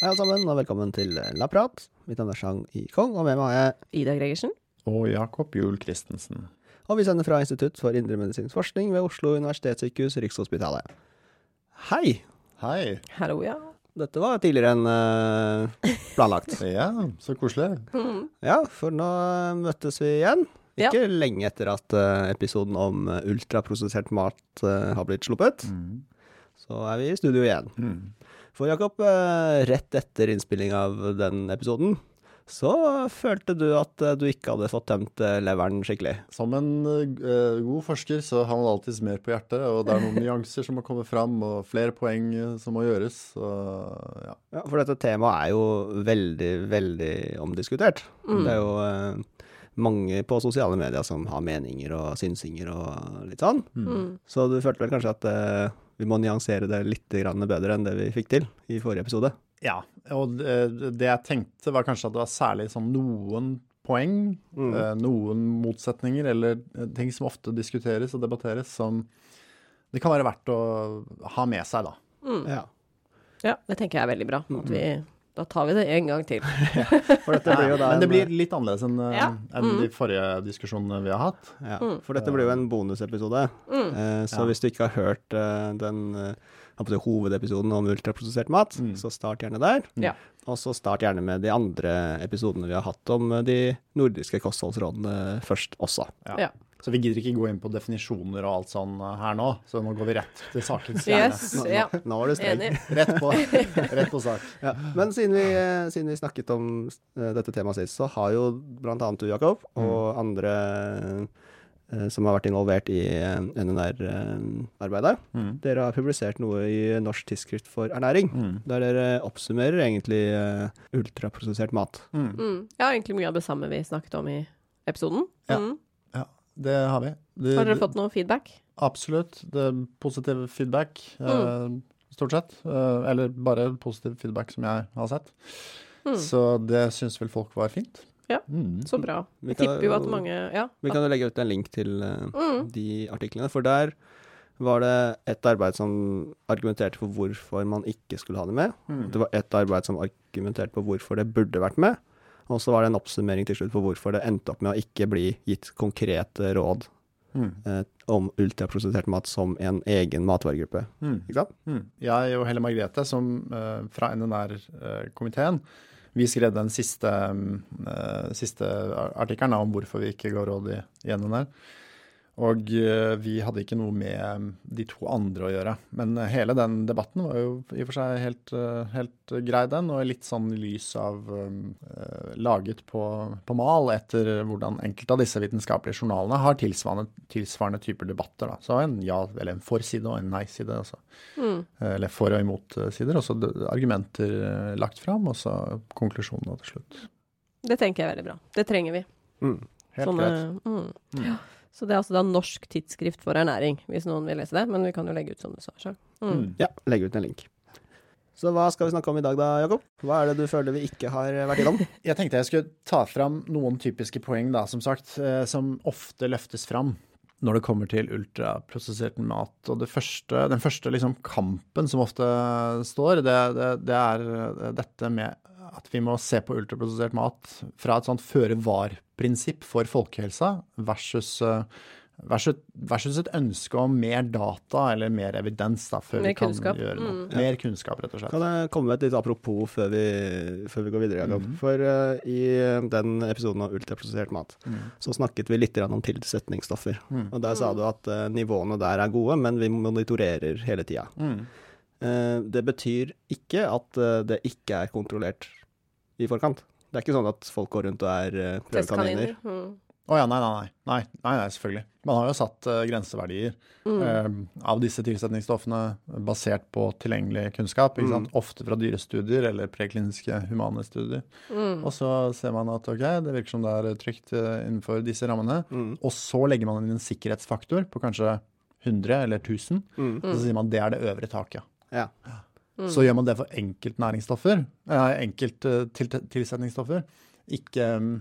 Hei alle sammen, og velkommen til Laprat. Mitt navn er Chang I. Kong, og med meg har jeg Ida Gregersen. Og Jakob Juel Christensen. Og vi sender fra Institutt for indremedisinsk forskning ved Oslo universitetssykehus, Rikshospitalet. Hei! Hei. Hallo, ja. Dette var tidligere enn uh, planlagt. Ja, så koselig. Ja, for nå eh, møttes vi igjen. Ja. Ikke lenge etter at eh, episoden om eh, ultraprosessert mat eh, har blitt sluppet. Mm. Så er vi i studio igjen. For Jakob, rett etter innspilling av den episoden, så følte du at du ikke hadde fått tømt leveren skikkelig. Som en uh, god forsker så har man alltids mer på hjertet, og det er noen nyanser som må komme fram, og flere poeng som må gjøres. Så ja. Ja, for dette temaet er jo veldig, veldig omdiskutert. Mm. Det er jo eh, mange på sosiale medier som har meninger og synsinger og litt sånn. Mm. Så du følte vel kanskje at uh, vi må nyansere det litt grann bedre enn det vi fikk til i forrige episode? ja. Og eh, det jeg tenkte var kanskje at det var særlig sånn noen poeng, Mm. eh, noen motsetninger, eller ting som ofte diskuteres og debatteres, som det kan være verdt å ha med seg, da. Mm. Ja. Ja, det tenker jeg er veldig bra. At vi, da tar vi det en gang til. For dette blir jo da Men det blir litt annerledes enn eh, Ja. en Mm. de forrige diskusjonene vi har hatt. Ja, for dette blir jo en bonusepisode. Mm. Eh, så Ja. hvis du ikke har hørt eh, den eh, hovedepisoden om ultraprosessert mat, Mm. så start gjerne der. Ja. Og så start gjerne med de andre episodene vi har hatt om eh, de nordiske kostholdsrådene først også. Ja. Så vi gidder ikke gå inn på definisjoner og alt sånn eh, her nå, så nå går vi rett til sakens kjerne. Yes, ja. nå, nå var du streng. Enig. Rett på, rett på sak. Ja. Men siden vi, eh, siden vi snakket om eh, dette temaet sist, så har jo annet du, Jakob, og andre eh, som har vært involvert i NNR-arbeidet, Mm. dere har publisert noe i Norsk tidsskrift for ernæring, Mm. der dere oppsummerer egentlig ultraprosessert mat. Mm. Mm. Ja, egentlig mye av det samme vi snakket om i episoden. Ja. Mm. Det har vi. Det, Har dere fått noe feedback? Absolutt. Det er positiv feedback, eh, stort sett. Eh, eller bare positiv feedback som jeg har sett. Mm. Så det syns vel folk var fint. Ja. Mm. Så bra. Vi Jeg tipper jo at mange Ja. Vi kan jo legge ut en link til eh, Mm. de artiklene, for der var det et arbeid som argumenterte for hvorfor man ikke skulle ha det med. Mm. Det var et arbeid som argumenterte på hvorfor det burde vært med. Og så var det en oppsummering til slutt på hvorfor det endte opp med å ikke bli gitt konkrete råd Mm. eh, om ultraprosessert mat som en egen matvaregruppe. Mm. Ikke sant? Mm. Jeg og Helle Margrethe, som eh, fra NNR-komiteen, vi skrev den siste, mm, eh, siste artikkelen om hvorfor vi ikke ga råd i, i NNR. Og eh, vi hadde ikke noe med mm, de to andre å gjøre. Men eh, hele den debatten var jo i og for seg helt, eh, helt grei, den. Og litt sånn i lys av eh, laget på, på mal etter hvordan enkelte av disse vitenskapelige journalene har tilsvarende, tilsvarende typer debatter. Da. Så en ja- eller en for-side og en nei-side. Altså Mm. eller for og imot-sider, og så argumenter lagt fram, og så konklusjonen til slutt. Det tenker jeg er veldig bra. Det trenger vi. Mm. Helt Sånne- greit. Mm. Mm. Ja. Så det er altså da Norsk tidsskrift for ernæring, hvis noen vil lese det. Men vi kan jo legge ut som du sa. Sjang. Mm. Mm. Ja, legge ut en link. Så hva skal vi snakke om i dag da, Jakob? Hva er det du føler vi ikke har vært innom? Jeg tenkte jeg skulle ta fram noen typiske poeng, da, som sagt, eh, som ofte løftes fram når det kommer til ultraprosessert mat. Og det første, den første liksom kampen som ofte står, det, det, det er eh, dette med at vi må se på ultraprosessert mat fra et sånt føre-var-prinsipp for folkehelsa versus, eh, versus, versus et ønske om mer data eller mer evidens da, før Mer vi kan kunnskap. gjøre noe. Mm. Mer kunnskap, rett og slett. Kan jeg komme med et litt apropos før vi, før vi går videre, Jakob? Mm. For uh, i den episoden av ultraprosessert mat, Mm. så snakket vi litt om tilsetningsstoffer. Mm. Og der sa du at uh, nivåene der er gode, men vi monitorerer hele tida. Mm. Eh, det betyr ikke at eh, det ikke er kontrollert i forkant. Det er ikke sånn at folk går rundt og er uh, prøvekaniner. Å Mm. Å ja, nei, nei, nei, nei. Nei, nei, selvfølgelig. Man har jo satt uh, grenseverdier Mm. uh, av disse tilsetningsstoffene basert på tilgjengelig kunnskap. Ikke sant? Ofte fra dyrestudier eller prekliniske humane studier. Mm. Og så ser man at ok, det virker som det er trygt uh, innenfor disse rammene. Mm. Og så legger man inn en sikkerhetsfaktor på kanskje 100 eller 1000. Mm. Og så sier man det er det øvre taket. Ja. Mm. Så gjør man det for enkeltnæringsstoffer, eh, enkelt eh, til. Ikke mm,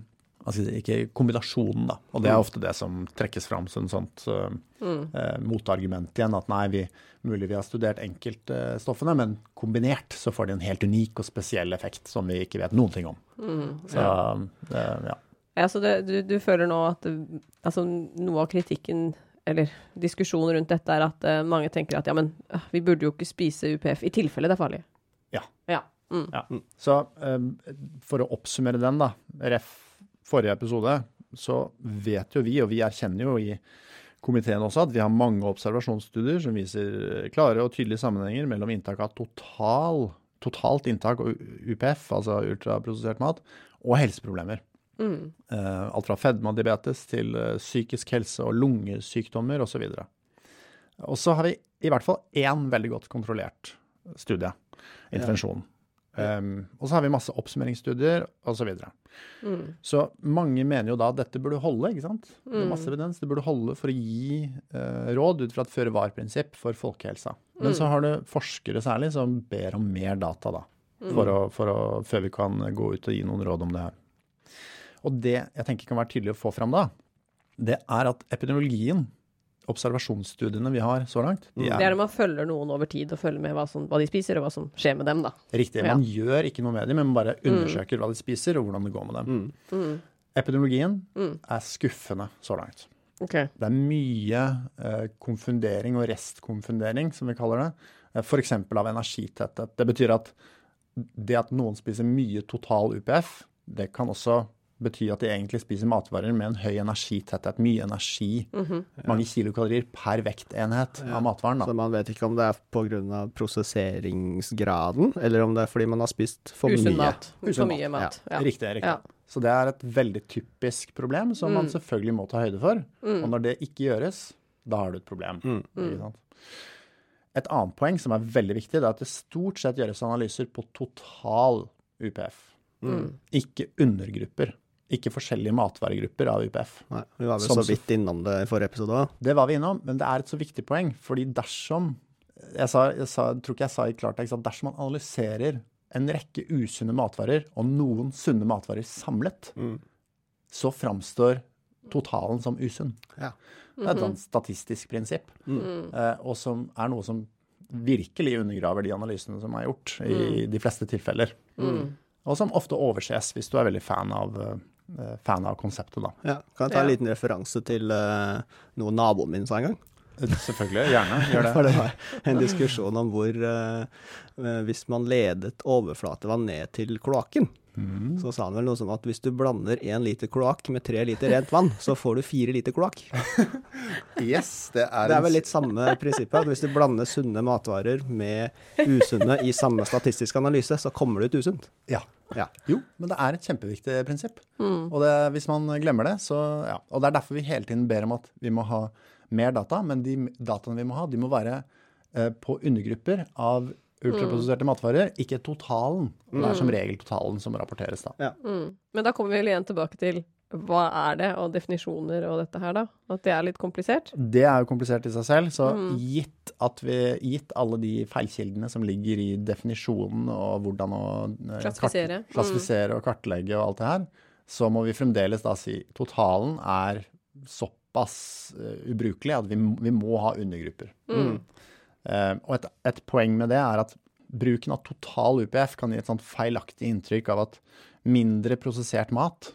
si, ikke kombinasjonen, da. Og det er ofte det som trekkes fram som et sånt mm. eh, motargument igjen. At nei, vi, mulig vi har studert enkeltstoffene, men kombinert så får de en helt unik og spesiell effekt som vi ikke vet noen ting om. Så det, ja. Ja, så det, du, du føler nå at altså, noe av kritikken, eller diskusjonen rundt dette, er at uh, mange tenker at ja, men uh, vi burde jo ikke spise UPF i tilfelle det er farlig. Ja. Ja. Mm. Ja. Så um, for å oppsummere den, da. Ref forrige episode, så vet jo vi, og vi erkjenner jo i komiteen også, at vi har mange observasjonsstudier som viser klare og tydelige sammenhenger mellom inntak av total, totalt inntak av UPF, altså ultraprosessert mat, og helseproblemer. Mm. Eh, alt fra fedme og diabetes til eh, psykisk helse og lungesykdommer osv. Og så har vi i hvert fall én veldig godt kontrollert studie, intervensjon. Um, og så har vi masse oppsummeringsstudier osv. Så, videre. Mm. så mange mener jo da at dette burde holde, ikke sant? Det er masse evidens. Det burde holde for å gi uh, råd ut fra et føre-var-prinsipp for folkehelsa. Men så har du forskere særlig som ber om mer data, da. For å, for å, før vi kan gå ut og gi noen råd om det her. Og det jeg tenker kan være tydelig å få fram da, det er at epidemiologien, observasjonsstudiene vi har så langt, de Det er er når man følger noen over tid og følger med hva, som, hva de spiser, og hva som skjer med dem, da. riktig. Ja. Man gjør ikke noe med dem, men man bare undersøker hva de spiser og hvordan det går med dem. Mm. Epidemiologien er skuffende så langt. Okay. Det er mye eh, konfundering og restkonfundering, som vi kaller det. Eh, F.eks. av energitetthet. Det betyr at det at noen spiser mye total UPF, det kan også bety at de egentlig spiser matvarer med en høy energitetthet. Mye energi. Mange kilokalorier per vektenhet av matvaren. Så man vet ikke om det er pga. prosesseringsgraden, eller om det er fordi man har spist for Usunn mye. mat. Usunn mat. mye mat. Ja. Riktig. riktig. Ja. Så det er et veldig typisk problem som man selvfølgelig må ta høyde for. Og når det ikke gjøres, da har du et problem. Ikke sant? Et annet poeng som er veldig viktig, det er at det stort sett gjøres analyser på total UPF. Ikke undergrupper. Ikke forskjellige matvaregrupper av UPF. Nei, vi var vel Som så vidt innom det i forrige episode òg. Det var vi innom, men det er et så viktig poeng. fordi dersom Jeg, sa, jeg, sa, tror ikke jeg sa i klartekst at dersom man analyserer en rekke usunne matvarer og noen sunne matvarer samlet, så framstår totalen som usunn. Ja. Det er et sånt statistisk prinsipp, eh, og som er noe som virkelig undergraver de analysene som er gjort i de fleste tilfeller. Og som ofte overses hvis du er veldig fan av, eh, fan av konseptet, da. Ja, kan jeg ta en Ja. liten referanse til uh, noe naboen min sa en gang? Selvfølgelig. Gjerne. Gjør det. For det var en diskusjon om hvor eh, eh, Hvis man ledet overflatevann ned til kloakken, Mm. så sa han vel noe som at hvis du blander én liter kloakk med tre liter rent vann, så får du fire liter kloakk. Yes, det er, Det er vel litt samme prinsippet. at Hvis du blander sunne matvarer med usunne i samme statistisk analyse, så kommer det ut usunt. Ja. Ja. Jo, men det er et kjempeviktig prinsipp. Og det, hvis man glemmer det, så ja. Og det er derfor vi hele tiden ber om at vi må ha mer data, men de dataene vi må ha, de må være eh, på undergrupper av ultraprosesserte matvarer, ikke totalen. Det er som regel totalen som rapporteres, da. Mm. Men da kommer vi vel igjen tilbake til hva er det, og definisjoner og dette her, da. At det er litt komplisert. Det er jo komplisert i seg selv, så gitt, at vi, gitt alle de feilkildene som ligger i definisjonen og hvordan å eh, Klassifisere. kart- klassifisere og kartlegge og alt det her, så må vi fremdeles da si totalen er såpass eh, ubrukelig at vi, vi må ha undergrupper. Eh, og et, et poeng med det er at bruken av total UPF kan gi et sånt feilaktig inntrykk av at mindre prosessert mat,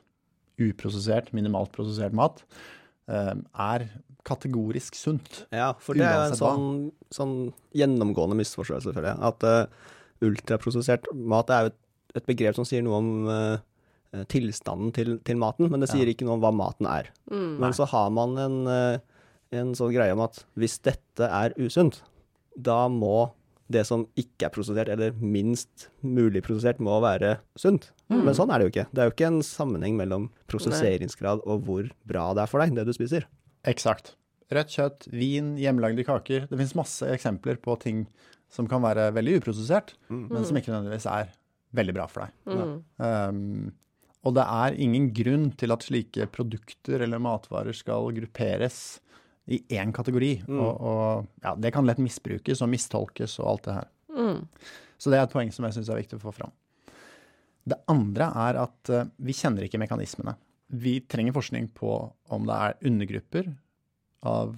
uprosessert, minimalt prosessert mat, eh, er kategorisk sunt. Ja, for det er en sånn, sånn gjennomgående misforståelse, føler jeg. At uh, ultraprosessert mat er jo et, et begrep som sier noe om uh, tilstanden til, til maten, men det sier ikke noe om hva maten er. Men så har man en, en sånn greie om at hvis dette er usunt, da må det som ikke er prosessert, eller minst mulig prosessert, må være sunt. Men sånn er det jo ikke. Det er jo ikke en sammenheng mellom prosesseringsgrad og hvor bra det er for deg, det du spiser. Eksakt. Rødt kjøtt, vin, hjemmelagde kaker. Det finnes masse eksempler på ting som kan være veldig uprosessert, men som ikke nødvendigvis er veldig bra for deg. Um, og det er ingen grunn til at slike produkter eller matvarer skal grupperes i én kategori. Og, og ja, det kan lett misbrukes og mistolkes og alt det her. Så det er et poeng som jeg syns er viktig å få fram. Det andre er at eh, vi kjenner ikke mekanismene. vi trenger forskning på om det er undergrupper av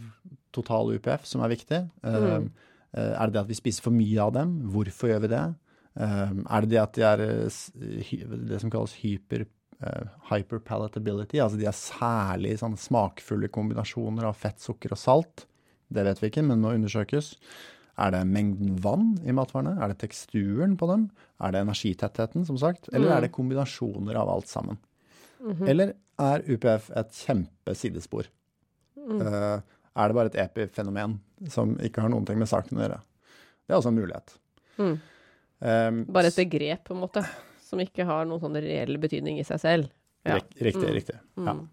total UPF som er viktig. Mm. Eh, Er det det at vi spiser for mye av dem? Hvorfor gjør vi det? Eh, Er det det at de er eh, hy- det som kalles hyper, eh, hyperpalatability, altså de er særlig sånn smakfulle kombinasjoner av fett, sukker og salt? Det vet vi ikke, men må undersøkes. Er det mengden vann i matvarene? Er det teksturen på dem? Er det energitettheten, som sagt? Eller Mm. er det kombinasjoner av alt sammen? Mhm. Eller er UPF et kjempesidespor? Mm. Uh, er det bare et epifenomen som ikke har noen ting med saken å gjøre? Det er også en mulighet. Mm. Um, Bare et begrep, på en måte, som ikke har noen sånn reell betydning i seg selv. Ja. Riktig, Mm. riktig. Ja. Mm.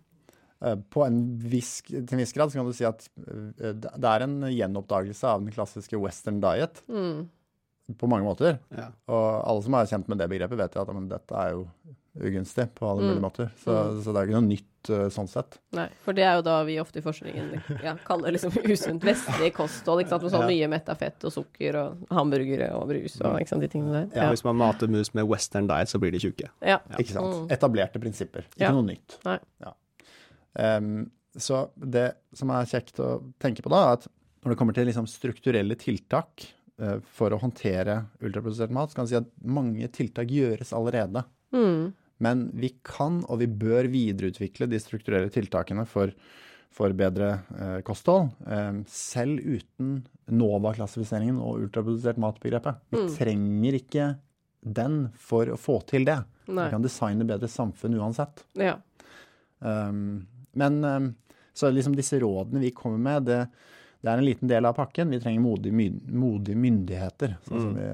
Eh, På en viss, til en viss grad så kan du si at eh, det er en gjenoppdagelse av den klassiske western diet Mm. på mange måter. Ja. Og alle som er kjent med det begrepet, vet jo at men, dette er jo ugunstig på alle Mm. mulige måter. Så, så det er ikke noe nytt eh, sånn sett. Nei, for det er jo da vi ofte i forskningen ja, kaller liksom usunt vestlig kosthold. Ikke sant? Med så Ja. mye metta fett og sukker og hamburgere og brus og ikke sant, de tingene der. Ja, Hvis man mater mus med western diet, så blir de tjukke. Ja. Ikke sant? Mm. Etablerte prinsipper, ikke Ja. noe nytt. Nei. Ja. Em, så det som er kjekt å tenke på da, er at når det kommer til liksom strukturelle tiltak uh, for å håndtere ultraprodusert mat, så kan man si at mange tiltak gjøres allerede. Mm. Men vi kan og vi bør videreutvikle de strukturelle tiltakene for, for bedre eh, kosthold, eh, selv uten NOVA-klassifiseringen og ultraprodusert mat-begrepet. Vi Mm. trenger ikke den for å få til det. Nei. Vi kan designe bedre samfunn uansett. Ja. Um, men um, så liksom disse rådene vi kommer med, det, det er en liten del av pakken. Vi trenger modige, myn- modige myndigheter, sånn som vi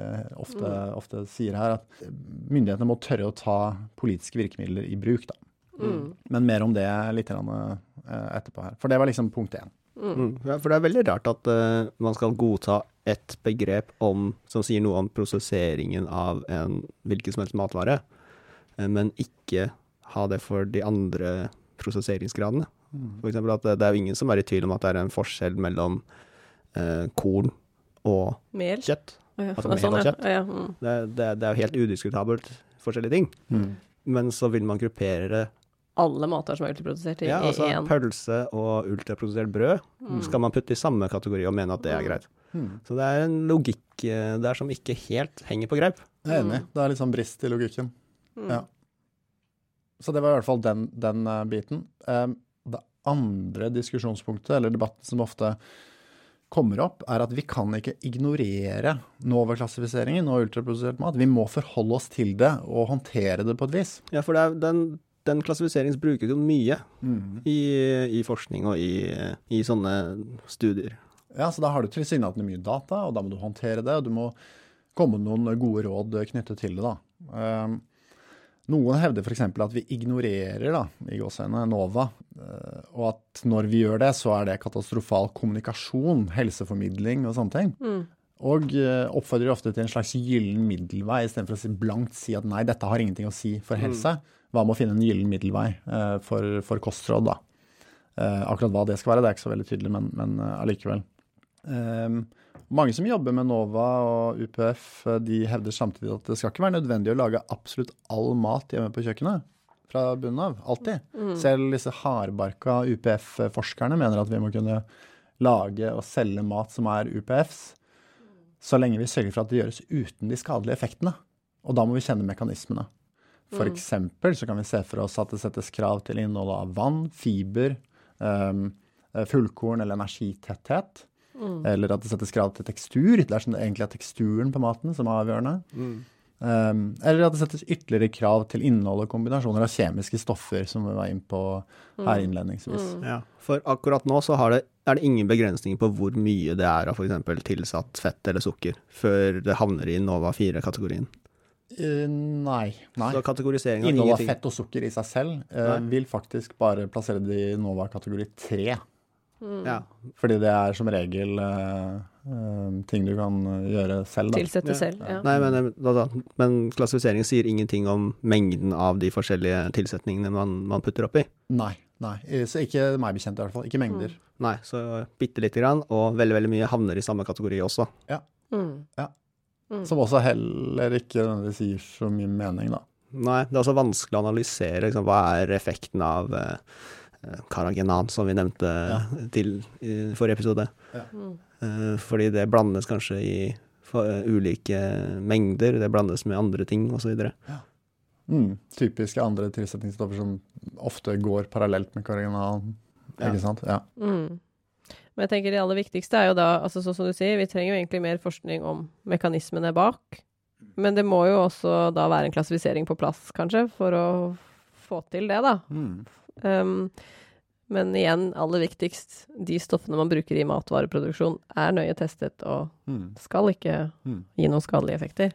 ofte, ofte sier her. At myndighetene må tørre å ta politiske virkemidler i bruk, da. Mm. Men mer om det litt eh, etterpå her. For det var liksom punkt én. Mm. Ja, for det er veldig rart at uh, man skal godta et begrep om, som sier noe om prosesseringen av en hvilken som helst matvare, eh, men ikke ha det for de andre prosesseringsgradene. For eksempel at det, det er jo ingen som er i tvil om at det er en forskjell mellom eh, korn og Mel? kjøtt. Ja. Altså Sånn, mel og ja. kjøtt. Ja, ja. Mm. Det, det, det er jo helt udiskutabelt forskjellige ting. Mm. Men så vil man gruppere Alle mater som er ultraprodusert i ja, altså, en. pølse og ultraprodusert brød Mm. skal man putte i samme kategori og mene at det er Mm. greit. Mm. Så det er en logikk eh, der som ikke helt henger på greip. Jeg er enig. Det er litt sånn brist i logikken. Mm. Ja. Så det var i hvert fall den, den uh, biten. Um, andre diskusjonspunktet, eller debatten som ofte kommer opp, er at vi kan ikke ignorere NOVA-klassifiseringen og ultraprodusert mat. Vi må forholde oss til det og håndtere det på et vis. Ja, for det den, den klassifiseringen brukes jo mye i, i forskning og i, i sånne studier. Ja, så da har du tilsynelatende mye data, og da må du håndtere det, og du må komme med noen gode råd knyttet til det, da. Um, noen hevder f.eks. at vi ignorerer da, i gåsene, NOVA, eh, og at når vi gjør det, så er det katastrofal kommunikasjon, helseformidling og sånne ting. Mm. Og eh, oppfordrer ofte til en slags gyllen middelvei, istedenfor å si blankt si at nei, dette har ingenting å si for helse. Hva med å finne en gyllen middelvei eh, for, for kostråd, da? Akkurat hva det skal være, det er ikke så veldig tydelig, men, men allikevel. Ehm, mange som jobber med NOVA og UPF, eh, de hevder samtidig at det skal ikke være nødvendig å lage absolutt all mat hjemme på kjøkkenet. Fra bunnen av. Alltid. Selv disse hardbarka UPF-forskerne mener at vi må kunne lage og selge mat som er UPFs, så lenge vi sørger for at det gjøres uten de skadelige effektene. Og da må vi kjenne mekanismene. For eksempel så kan vi se for oss at det settes krav til innholdet av vann, fiber, ehm, fullkorn eller energitetthet. Eller at det settes krav til tekstur. Det er sånn egentlig er teksturen på maten som er avgjørende. Um, eller at det settes ytterligere krav til innhold og kombinasjoner av kjemiske stoffer, som vi var inne på her innledningsvis. Ja. For akkurat nå så har det, er det ingen begrensninger på hvor mye det er av f.eks. tilsatt fett eller sukker, før det havner i Nova 4-kategorien. Uh, nei. nei. Så kategorisering av Innholdet av fett og sukker i seg selv uh, vil faktisk bare plassere det i Nova kategori 3. Ja. Fordi det er som regel uh, eh, ting du kan gjøre selv. Da. Tilsette Ja. selv. Ja. Nei, men, da, da, men klassifiseringen sier ingenting om mengden av de forskjellige tilsetningene man, man putter oppi. Nei, nei. Eh, Så ikke meg bekjent i hvert fall. Ikke mengder. Nei, så bitte lite grann, og veldig, veldig mye havner i samme kategori også. Mm. ja. Som også heller ikke nødvendigvis gir så mye mening, da. Nei, det er også vanskelig å analysere liksom, hva er effekten av eh, Karagenan, som vi nevnte Ja. til i forrige episode. Ja. Eh, fordi det blandes kanskje i for, ulike mengder, det blandes med andre ting osv. Mm, typiske andre tilsetningsstoffer som ofte går parallelt med karagenal. Ja. Ikke sant? Ja. Mm. Men jeg tenker det aller viktigste er jo da, altså sånn som du sier, vi trenger jo egentlig mer forskning om mekanismene bak. Men det må jo også da være en klassifisering på plass, kanskje, for å få til det, da. Mm. Um, men igjen, aller viktigst, de stoffene man bruker i matvareproduksjon er nøye testet og Mm. skal ikke Mm. gi noen skadelige effekter.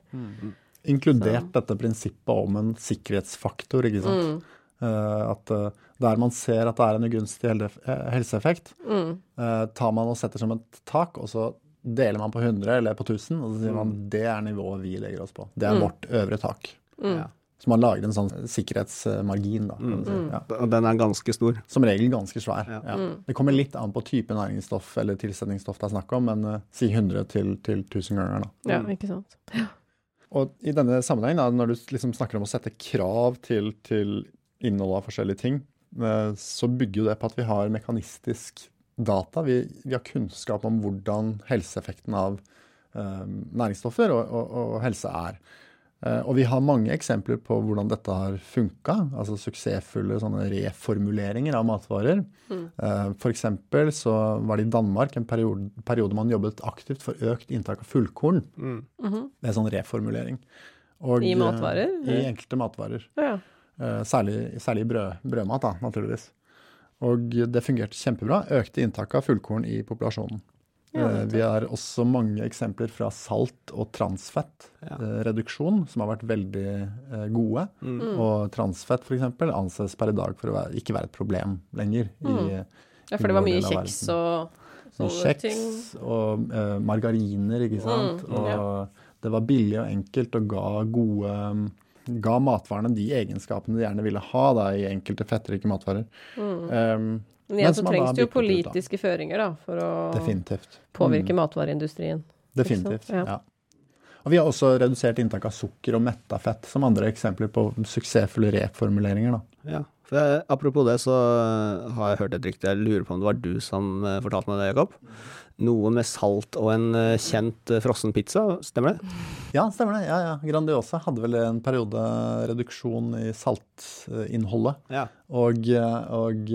Inkludert dette prinsippet om en sikkerhetsfaktor, ikke sant. Mm. Eh, at uh, der man ser at det er en ugunstig eh, helseeffekt, Mm. eh, tar man og setter som et tak, og så deler man på 100 eller på 1000, og så sier man det er nivået vi legger oss på. Det er Mm. vårt øvre tak. Mm. Ja. Så man lager en sånn sikkerhetsmargin, da. kan man si. Mm. Ja. Og den er ganske stor. Som regel ganske svær. Ja. Ja. Mm. Det kommer litt an på type næringsstoff eller tilsetningsstoff det er snakk om, men uh, si 100 til, til 1000 ganger, da. Ja, Mm. ikke sant. Og i denne sammenhengen, da, når du liksom snakker om å sette krav til, til innholdet av forskjellige ting, eh, så bygger jo det på at vi har mekanistisk data. Vi, vi har kunnskap om hvordan helseeffekten av uh, næringsstoffer og, og, og helse er. Eh, og vi har mange eksempler på hvordan dette har funka, altså suksessfulle sånne reformuleringer av matvarer. Mm. Eh, For eksempel så var det i Danmark en periode, periode man jobbet aktivt for økt inntak av fullkorn. Mm. Mhm. Det er sånn reformulering. Og, I eh, matvarer? I enkelte matvarer. Ja. Eh, Særlig, særlig i brød, brødmat, da, naturligvis. Og det fungerte kjempebra. Økte inntaket av fullkorn i populasjonen. Ja, Eh, Vi har også mange eksempler fra salt- og Ja. transfettreduksjon, som har vært veldig eh, gode. Mm. Mm. Og transfett f.eks. anses per i dag for å være, ikke være et problem lenger. I, ja, for det var mye kjeks og sånne ting. kjeks og uh, margariner, ikke sant. Mm, og det var billig og enkelt og ga gode Ga matvarene de egenskapene de gjerne ville ha da, i enkelte fettrike matvarer. Mm. Um, Men igjen så trengs det jo politiske ut, føringer da, for å definitivt. påvirke Mm, matvareindustrien. definitivt. Ja. Ja. Og vi har også redusert inntak av sukker og metta fett som andre eksempler på suksessfulle reformuleringer. da. Ja. For jeg, apropos det, så eh, har jeg hørt et rykte, jeg lurer på om det var du som eh, fortalte meg det, Jakob. Noe med salt og en eh, kjent frossen pizza, stemmer det? Ja, stemmer det. Ja, ja. Grandiosa hadde vel en periode reduksjon i saltinnholdet. Ja. Og, og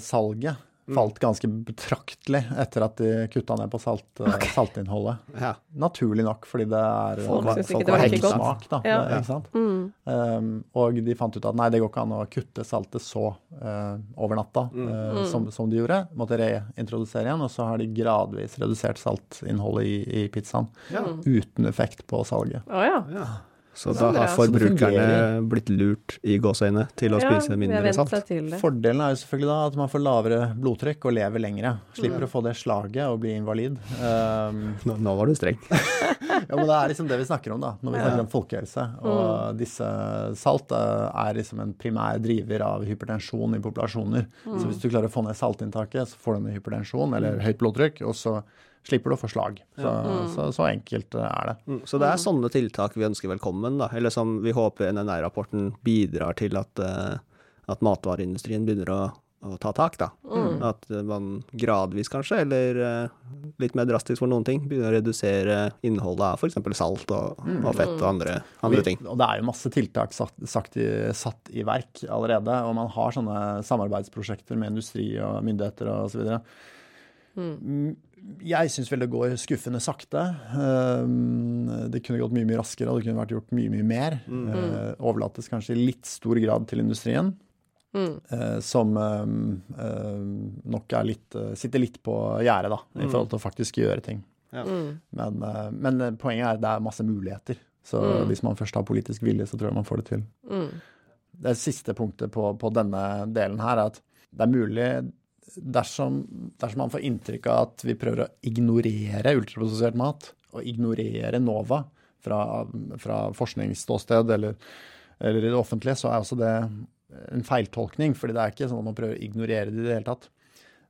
salget Mm. falt ganske betraktelig etter at de kutta ned på salt, okay. saltinnholdet. ja. Naturlig nok, fordi det er Folk eh, syns ikke det var har like godt. smak, da. Ja. Det, ikke sant? Mm. Um, og de fant ut at nei, det går ikke an å kutte saltet så uh, over natta Mm. eh, Mm. som, som de gjorde. Måtte reintrodusere igjen, og så har de gradvis redusert saltinnholdet i, i pizzaen. Ja. Uten effekt på salget. Å ja. Så Så da har forbrukerne blitt lurt i gåseøyne til å ja, spise mindre salt. Fordelen er jo selvfølgelig da at man får lavere blodtrykk og lever lengre. Slipper Mm. å få det slaget og bli invalid. Um, Nå, nå var du streng. ja, men det er liksom det vi snakker om da, når vi Ja. snakker om folkehelse. Og disse salt eh, er liksom en primær driver av hypertensjon i populasjoner. Så hvis du klarer å få ned saltinntaket, så får du ned hypertensjon eller høyt blodtrykk, og så slipper du å få slag. Så, så, så enkelt eh, er det. Mm, Så det er sånne tiltak vi ønsker velkommen, da. Eller som vi håper NNR-rapporten bidrar til at, eh, at matvareindustrien begynner å, å ta tak, da. Mm. At man gradvis kanskje, eller eh, litt mer drastisk for noen ting, begynner å redusere innholdet av f.eks. salt og, og fett og andre, andre ting. Og det er jo masse tiltak satt, sagt i, satt i verk allerede, og man har sånne samarbeidsprosjekter med industri og myndigheter videre. Mm, Jeg syns vel det går skuffende sakte. Um, Det kunne gått mye mye raskere, og det kunne vært gjort mye mye mer. Mm. Overlates kanskje i litt stor grad til industrien, Mm. uh, som nok er litt, sitter litt på gjerdet, da, i forhold til å faktisk gjøre ting. Mm. Men, men poenget er at det er masse muligheter. Så Mm. hvis man først har politisk vilje, så tror jeg man får det til. Mm. Det siste punktet på, på denne delen her er at det er mulig dersom, dersom man får inntrykk av at vi prøver å ignorere ultraprosessert mat, og ignorere NOVA fra, fra forskningsståsted eller, eller i det offentlige, så er også det en feiltolkning. fordi det er ikke sånn at man prøver å ignorere det i det hele tatt.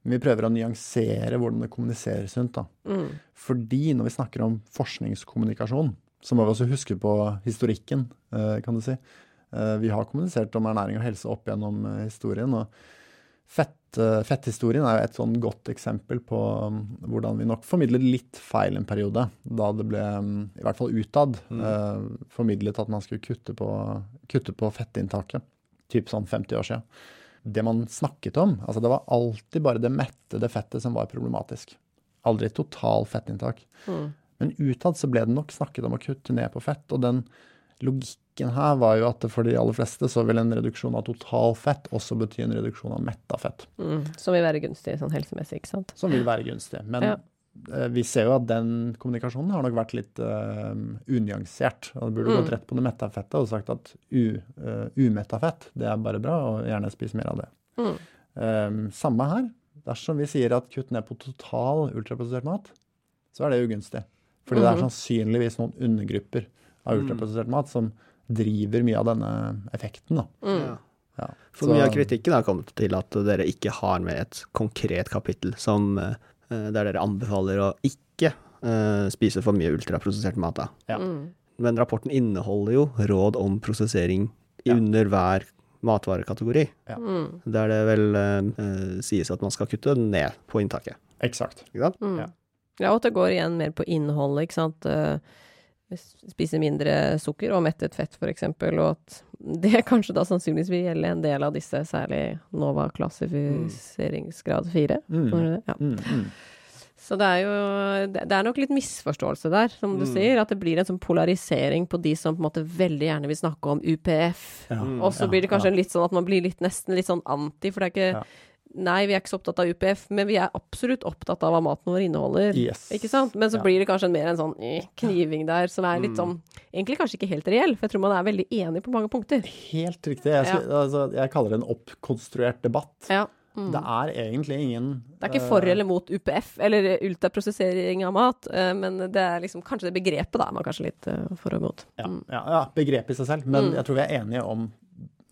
Men vi prøver å nyansere hvordan det kommuniseres rundt. da. Mm. Fordi når vi snakker om forskningskommunikasjon, så må vi også huske på historikken, eh, kan du si. Eh, vi har kommunisert om ernæring og helse opp gjennom eh, historien. og fett, eh, Fetthistorien er jo et sånn godt eksempel på um, hvordan vi nok formidlet litt feil en periode. Da det ble, um, i hvert fall utad, eh, formidlet at man skulle kutte på, kutte på fettinntaket. Typ sånn 50 år siden. Det man snakket om, altså det var alltid bare det mettede fettet som var problematisk. Aldri total fettinntak. Mm. Men utad så ble det nok snakket om å kutte ned på fett, og den logikken her var jo at for de aller fleste så vil en reduksjon av total fett også bety en reduksjon av metta fett, Mm. Som vil være gunstig sånn helsemessig, ikke sant. som vil være gunstig. Men Ja. eh, vi ser jo at den kommunikasjonen har nok vært litt uh, unyansert. Og det burde Mm. gått rett på det metta fettet og sagt at u, uh, umetta fett, det er bare bra, og gjerne spis mer av det. Mm. Um, samme her. Dersom vi sier at kutt ned på total ultraprosessert mat, så er det ugunstig. Fordi det er Mhm. sannsynligvis noen undergrupper av Mm. ultraprosessert mat som driver mye av denne effekten. Da. Mm. Ja. Ja. For mye av kritikken har kommet til at dere ikke har med et konkret kapittel som, eh, der dere anbefaler å ikke uh, spise for mye ultraprosessert mat. Da. Ja. Mm. Men rapporten inneholder jo råd om prosessering Ja. under hver matvarekategori. Mm. Der det vel uh, sies at man skal kutte ned på inntaket. Eksakt. Ikke sant? Mm. Ja. Ja. og at det går igjen mer på innholdet, ikke sant. Eh, Spise mindre sukker og mettet fett, eksempel, og at det kanskje da sannsynligvis vil gjelde en del av disse, særlig Nova klassifiseringsgrad 4. Mm. Ja. Mm, mm. Så det er jo det, er nok litt misforståelse der, som du Mm. sier. At det blir en sånn polarisering på de som på en måte veldig gjerne vil snakke om UPF. Ja. Og så Ja, blir det kanskje litt sånn at man blir litt, nesten litt sånn anti, for det er ikke. Nei, vi er ikke så opptatt av UPF, men vi er absolutt opptatt av hva maten vår inneholder. Yes. Ikke sant? Men så Ja. blir det kanskje mer en sånn eh, kniving der, som er litt Mm. sånn Egentlig kanskje ikke helt reell, for jeg tror man er veldig enig på mange punkter. Helt riktig. Jeg, skal, altså, jeg kaller det en oppkonstruert debatt. Ja. Mm. Det er egentlig ingen Det er ikke for eller mot UPF, eller ultraprosessering av mat, eh, men det er liksom kanskje det begrepet da er man kanskje litt eh, for og mot. Ja, Mm. ja, ja, begrep i seg selv. Men Mm. jeg tror vi er enige om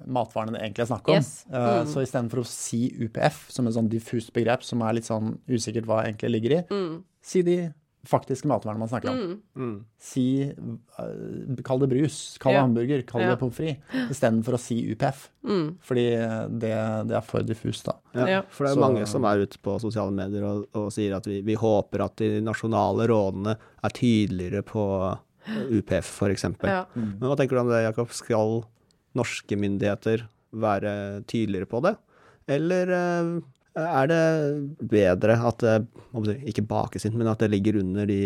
matvarene det egentlig er snakk om. Yes. Eh, Mm. Så istedenfor å si UPF som et sånn diffust begrep som er litt sånn usikkert hva egentlig ligger i, Mm. si de faktiske matvarene man snakker om. Mm. Mm. Si eh, Kall det brus, kall det Ja. hamburger, kall Ja. det pommes frites, istedenfor å si UPF. Mm. Fordi det, det er for diffust, da. Ja. For det er jo Så- mange som er ute på sosiale medier og, og sier at vi, vi håper at de nasjonale rådene er tydeligere på UPF, f.eks. Ja. Men hva tenker du om det, Jakob? Skal norske myndigheter være tydeligere på det? Eller eh, er det bedre at det ikke bakes inn, men at det ligger under de,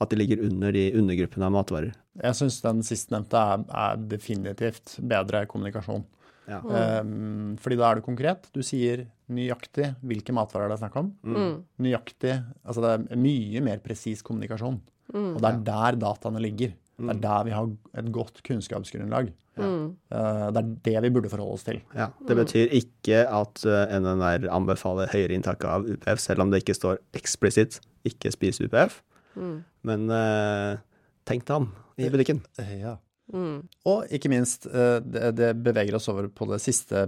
at det ligger under de undergruppene av matvarer? Jeg syns den sistnevnte er, er definitivt bedre kommunikasjon. Ja. Um, fordi da er du konkret. Du sier nøyaktig hvilke matvarer det er snakk om. Mm. Nøyaktig Altså det er mye mer presis kommunikasjon. Mm. Og det er der dataene ligger. Det er Mm. der vi har et godt kunnskapsgrunnlag. Mm. Uh, det er det vi burde forholde oss til. Ja, Det betyr ikke at eh, NNR anbefaler høyere inntak av UPF, selv om det ikke står eksplisitt 'ikke spis UPF'. Mm. Men eh, tenk deg om i butikken. Ja. Mm. Og ikke minst, det, det beveger oss over på det siste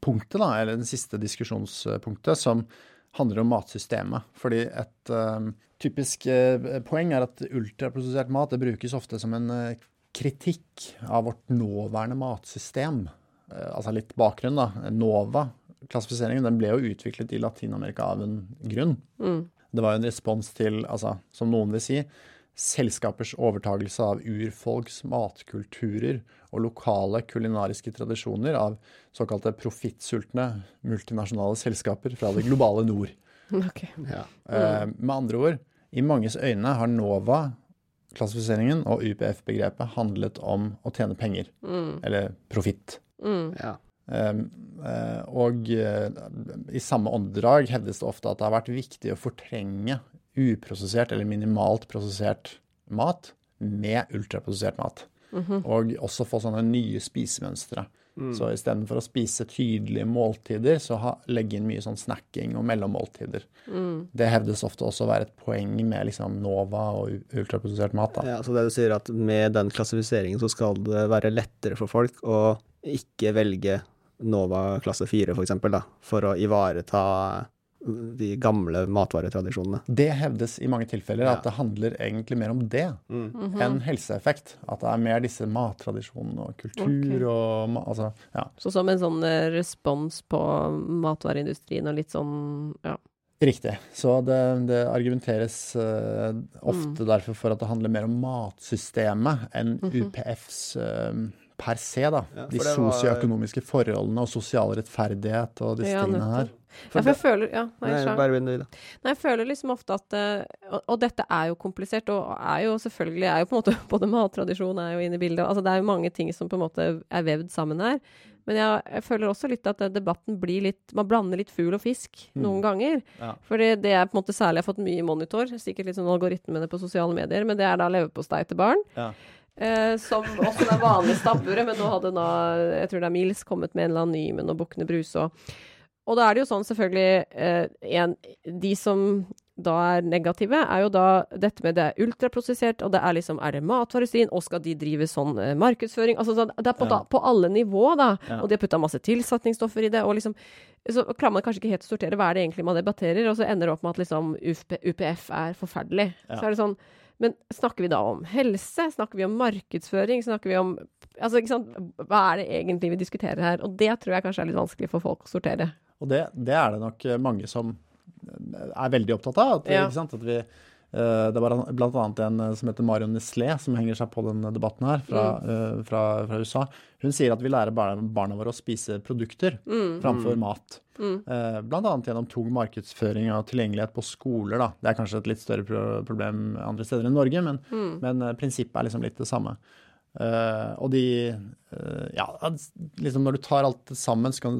punktet, da, eller det siste diskusjonspunktet, som handler om matsystemet. Fordi et uh, typisk uh, poeng er at ultraprosessert mat det brukes ofte som en uh, kritikk av vårt nåværende matsystem. Altså litt bakgrunn, da. Nova, klassifiseringen, den ble jo utviklet i Latin-Amerika av en grunn. Mm. Det var jo en respons til, altså, som noen vil si, selskapers overtagelse av urfolks matkulturer og lokale kulinariske tradisjoner av såkalte profittsultne multinasjonale selskaper fra det globale nord. Okay. Ja. Eh, med andre ord, i manges øyne har NOVA-klassifiseringen og UPF-begrepet handlet om å tjene penger, Mm. eller profitt. Mm. Ja. Um, uh, og uh, i samme åndedrag hevdes det ofte at det har vært viktig å fortrenge uprosessert eller minimalt prosessert mat med ultraprosessert mat. Mhm. Og også få sånne nye spisemønstre. Mm. Så istedenfor å spise tydelige måltider, så ha, legge inn mye sånn snacking og mellommåltider. Mm. Det hevdes ofte også å være et poeng med liksom Nova og ultraprosessert mat. Da. Ja, så det du sier at med den klassifiseringen så skal det være lettere for folk å ikke velge Nova klasse 4 for eksempel, for å ivareta de gamle matvaretradisjonene. Det hevdes i mange tilfeller Ja. at det handler egentlig mer om det Mm. enn helseeffekt. At det er mer disse mattradisjonene og kultur okay. og Altså, ja. Så som en sånn eh, respons på matvareindustrien og litt sånn ja. Riktig. Så det, det argumenteres uh, ofte Mm. derfor for at det handler mer om matsystemet enn -hmm. UPFs eh, per se, da. Ja, De sosioøkonomiske var- forholdene og sosial rettferdighet og disse Ja, tingene her. For Ja, for jeg føler ja, nei, Nei, bare begynn du, da. Nei, jeg føler liksom ofte at eh, og, og dette er jo komplisert, og er jo selvfølgelig er jo på en måte Både mattradisjon er jo inne i bildet. Altså det er jo mange ting som på en måte er vevd sammen her. Men jeg, jeg føler også litt at debatten blir litt Man blander litt fugl og fisk Mm. noen ganger. Ja. For det det er på en måte særlig jeg har fått mye i monitor, sikkert litt sånn algoritmene på sosiale medier, men det er da leverpostei til barn. Ja. Eh, som også er vanlige stabburet, men nå hadde da, jeg tror det er Mils, kommet med en eller annen ny med noe Bukkene Bruse og Og da er det jo sånn selvfølgelig eh, en, De som da er negative, er jo da dette med det er ultraprosessert, og det er liksom Er det matvarestrin, og skal de drive sånn eh, markedsføring? Altså så det er på, da, på alle nivå, da. Ja. Og de har putta masse tilsetningsstoffer i det, og liksom Så klarer man kanskje ikke helt å sortere hva er det egentlig man debatterer, og så ender det opp med at liksom UP, UPF er forferdelig. Ja. Så er det sånn men snakker vi da om helse? Snakker vi om markedsføring? Snakker vi om Altså, ikke sant. Hva er det egentlig vi diskuterer her? Og det tror jeg kanskje er litt vanskelig for folk å sortere. Og det, det er det nok mange som er veldig opptatt av. At, Ja. At vi, det var annet en eh, som heter Marion Nestlé, som henger seg på den debatten her, fra, mm. fra, fra USA. Hun sier at vi lærer barna, våre å spise produkter framfor mat. Mm. Bl.a. Gjennom tung markedsføring og tilgjengelighet på skoler. Da. Det er kanskje et litt større problem andre steder enn Norge, men, Mm. men eh, prinsippet er liksom litt det samme. Eh, og de uh, Ja, liksom når du tar alt sammen, så kan,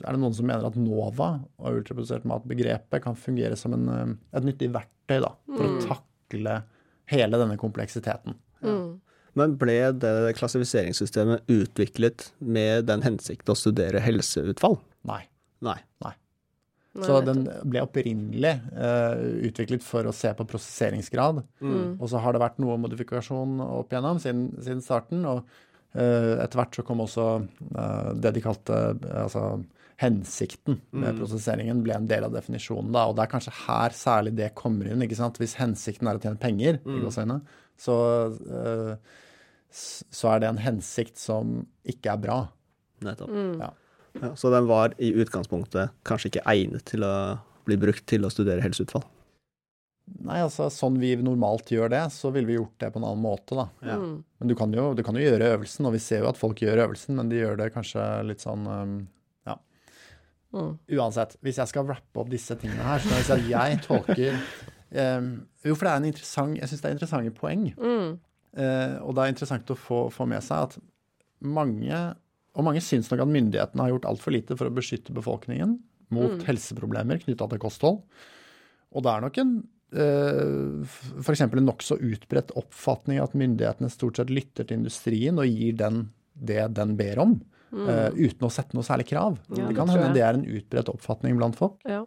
er det noen som mener at NOVA og ultraprodusert mat-begrepet kan fungere som en, eh, et nyttig verktøy da, for å takle hele denne kompleksiteten. Mm. Men ble det klassifiseringssystemet utviklet med den hensikt å studere helseutfall? Nei. Nei. Nei, Så den ble opprinnelig uh, utviklet for å se på prosesseringsgrad. Mm. Og så har det vært noe modifikasjon opp igjennom siden, siden starten. Og uh, etter hvert så kom også uh, det de kalte altså hensikten med Mm. prosesseringen ble en del av definisjonen. da, Og det er kanskje her særlig det kommer inn. ikke sant? Hvis hensikten er å tjene penger, Mm. så, så er det en hensikt som ikke er bra. Nettopp. Ja. Ja, så den var i utgangspunktet kanskje ikke egnet til å bli brukt til å studere helseutfall? Nei, altså sånn vi normalt gjør det, så ville vi gjort det på en annen måte, da. Ja. Mm. Men du kan, jo, du kan jo gjøre øvelsen, og vi ser jo at folk gjør øvelsen, men de gjør det kanskje litt sånn um, Ja. Mm. Uansett, hvis jeg skal rappe opp disse tingene her, så hvis jeg si at jeg tolker um, Jo, for det er en interessant Jeg syns det er interessante poeng. Mm. Uh, og det er interessant å få, få med seg at mange Og mange syns nok at myndighetene har gjort altfor lite for å beskytte befolkningen mot Mm. helseproblemer knytta til kosthold. Og det er nok en uh, f.eks. en nokså utbredt oppfatning at myndighetene stort sett lytter til industrien og gir den det den ber om, mm. uten å sette noe særlig krav. Ja, det kan hende det er en utbredt oppfatning blant folk. Ja.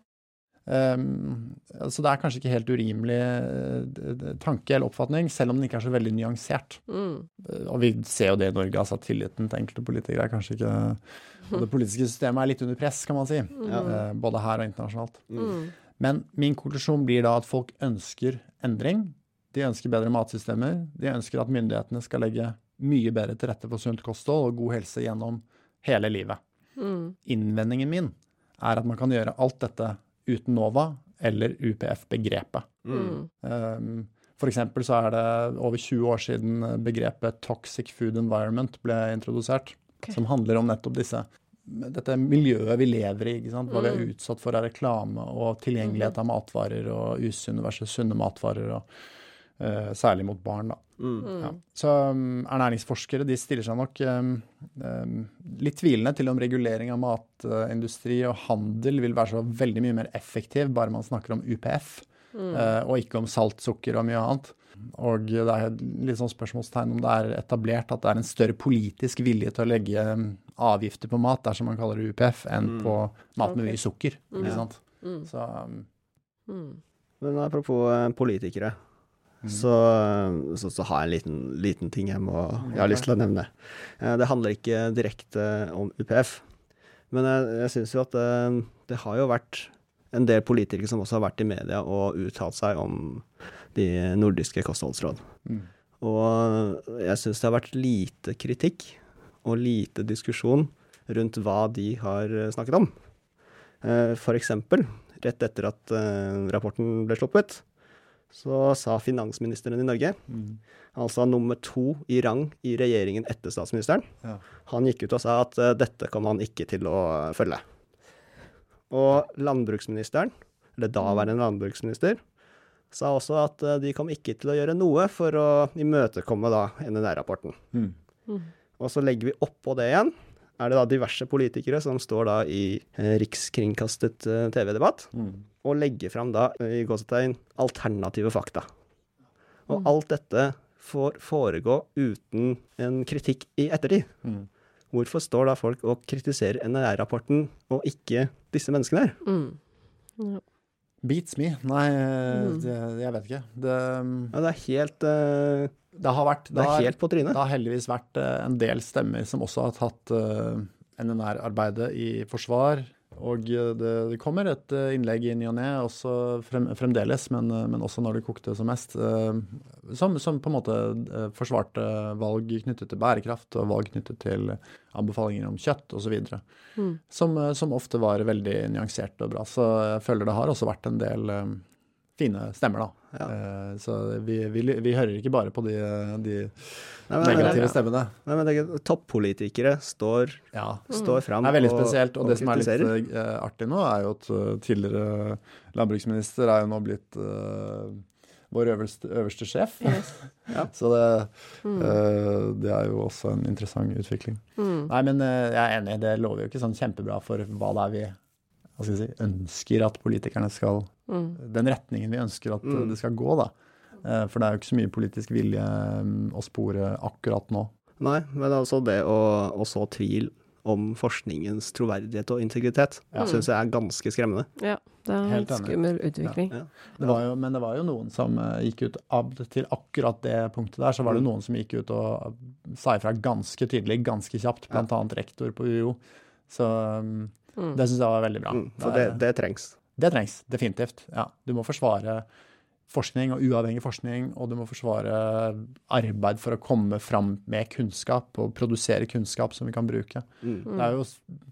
Um, så det er kanskje ikke helt urimelig eh, tanke eller oppfatning, selv om den ikke er så veldig nyansert. Mm. Eh, Og vi ser jo det i Norge, altså at tilliten til enkelte politikere er kanskje ikke og Det politiske systemet er litt under press, kan man si. Ja. Eh, Både her og internasjonalt. Mm. Men min konklusjon blir da at folk ønsker endring. De ønsker bedre matsystemer. De ønsker at myndighetene skal legge mye bedre til rette for sunt kosthold og god helse gjennom hele livet. Mm. Innvendingen min er at man kan gjøre alt dette uten NOVA eller UPF-begrepet. Mm. For eksempel så er det over 20 år siden begrepet toxic food environment ble introdusert, okay. som handler om nettopp disse dette miljøet vi lever i, ikke sant? hva vi er Mm. utsatt for av reklame og tilgjengelighet av matvarer og usunne versus sunne matvarer, og særlig mot barn. da. Mm. Mm. Ja. Så um, ernæringsforskere de stiller seg nok um, um, litt tvilende til om regulering av matindustri og handel vil være så veldig mye mer effektiv bare man snakker om UPF, Mm. uh, og ikke om salt, sukker og mye annet. Og det er litt sånn spørsmålstegn om det er etablert at det er en større politisk vilje til å legge um, avgifter på mat dersom man kaller det UPF, enn Mm. på mat med mye sukker. Mm. Ikke sant? Mm. Så um, Mm. Men apropos eh, politikere, Mm. Så, så, så har jeg en liten, liten ting jeg, må, jeg har lyst til å nevne. Eh, Det handler ikke direkte om UPF, men jeg, jeg syns jo at det, det har jo vært en del politikere som også har vært i media og uttalt seg om de nordiske kostholdsråd. Mm. Og jeg syns det har vært lite kritikk og lite diskusjon rundt hva de har snakket om. Eh, For eksempel, rett etter at eh, rapporten ble sluppet, så sa finansministeren i Norge, Mm. altså nummer to i rang i regjeringen etter statsministeren, Ja. han gikk ut og sa at eh, dette kom han ikke til å følge. Og landbruksministeren, eller daværende landbruksminister, sa også at eh, de kom ikke til å gjøre noe for å imøtekomme da NNR-rapporten. Mm. Og så legger vi oppå det igjen, er det da diverse politikere som står da i eh, rikskringkastet eh, TV-debatt, Mm. og legger fram da, eh, i gåsetegn, alternative fakta. Og alt dette får foregå uten en kritikk i ettertid. Mm. Hvorfor står da folk og kritiserer NRR-rapporten, og ikke disse menneskene her? Mm. Beats me. Nei, Mm. det, jeg vet ikke. Det, Ja, det er helt, uh, det har vært det er helt på trynet. Det har heldigvis vært uh, en del stemmer som også har tatt uh, NNR-arbeidet i forsvar. Og eh, det, det kommer et eh, innlegg i ny og ne, også frem, fremdeles, men, eh, men også når det kokte som mest, som, som på en måte forsvarte valg knyttet til bærekraft og valg knyttet til anbefalinger om kjøtt osv. Mm. Som, som ofte var veldig nyansert og bra. Så jeg føler det har også vært en del fine stemmer, da. Ja. Eh, så vi, vi, vi hører ikke bare på de, de Nei, men, negative stemmene. Nei, men det er, toppolitikere står, Ja. står fram Det er veldig og- spesielt. Og, og det som er litt eh, artig nå, er jo at eh, tidligere landbruksminister er jo nå blitt vår øverste, øverste sjef. Yes. Ja. Så det, Mm. eh, det er jo også en interessant utvikling. Mm. Nei, men jeg er enig, det lover jo ikke sånn kjempebra for hva det er vi si, ønsker at politikerne skal Mm. Den retningen vi ønsker at eh, Mm. det skal gå, da. Eh, For det er jo ikke så mye politisk vilje mm, å spore akkurat nå. Nei, men altså det å, å så tvil om forskningens troverdighet og integritet, Ja. syns jeg er ganske skremmende. Ja, det er en skummel utvikling. Ja. Det var jo, men det var jo noen som eh, gikk ut av, til akkurat det punktet der, så var det Mm. noen som gikk ut og sa ifra ganske tydelig, ganske kjapt, annet rektor på UiO. Så um, Mm. det syns jeg var veldig bra. Mm, for det, det, trengs. det trengs definitivt. Ja. Du må forsvare forskning og uavhengig forskning, og du må forsvare arbeid for å komme fram med kunnskap og produsere kunnskap som vi kan bruke. Mm. Det er jo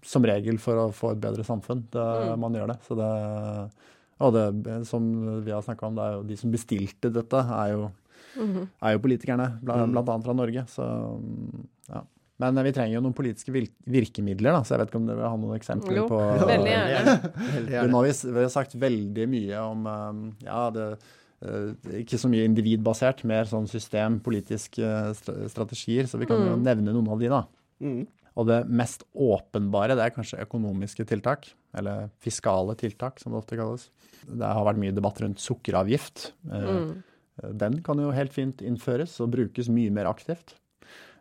som regel for å få et bedre samfunn det, Mm. man gjør det. Så det og det, som vi har snakka om, det er jo de som bestilte dette, er jo, Mhm. er jo politikerne, blant, Mm. blant annet fra Norge. Så ja. Men vi trenger jo noen politiske virkemidler, da, så jeg vet ikke om dere vil ha noen eksempler Jo, på veldig gjerne. Veldig gjerne. Nå har vi, vi har sagt veldig mye om um, ja, det, eh, ikke så mye individbasert, mer sånn system, politiske eh, strategier. Så vi kan jo Mm. nevne noen av de, da. Mm. Og det mest åpenbare det er kanskje økonomiske tiltak, eller fiskale tiltak, som det ofte kalles. Det har vært mye debatt rundt sukkeravgift. Eh, Mm. Den kan jo helt fint innføres og brukes mye mer aktivt.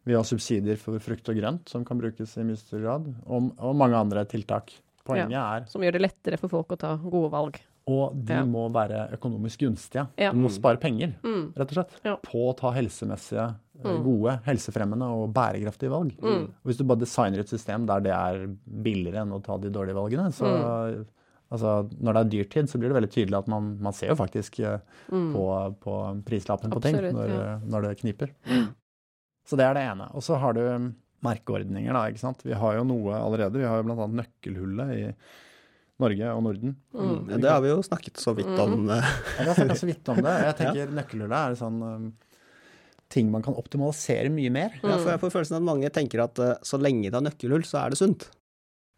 Vi har subsidier for frukt og grønt som kan brukes i mye større grad, og, og mange andre tiltak. Poenget er Som gjør det lettere for folk å ta gode valg. Og de Ja. må være økonomisk gunstige. Ja. Du må spare penger, Mm. rett og slett, Ja. på å ta helsemessige, eh, Mm. gode, helsefremmende og bærekraftige valg. Mm. Og hvis du bare designer et system der det er billigere enn å ta de dårlige valgene, så Mm. altså, når det er dyrtid, så blir det veldig tydelig at man, man ser jo faktisk eh, Mm. på, på prislappen på ting når, ja. når det kniper. Så det er det ene. Og så har du um, merkeordninger, da, ikke sant. Vi har jo noe allerede. Vi har jo annet nøkkelhullet i Norge og Norden. Mm. Ja, det har vi jo snakket så vidt om. eh, Jeg har snakket så vidt om det. Jeg tenker nøkkelhullet er sånn um, ting man kan optimalisere mye mer. Ja, for jeg får følelsen av at mange tenker at eh, så lenge det er nøkkelhull, så er det sunt.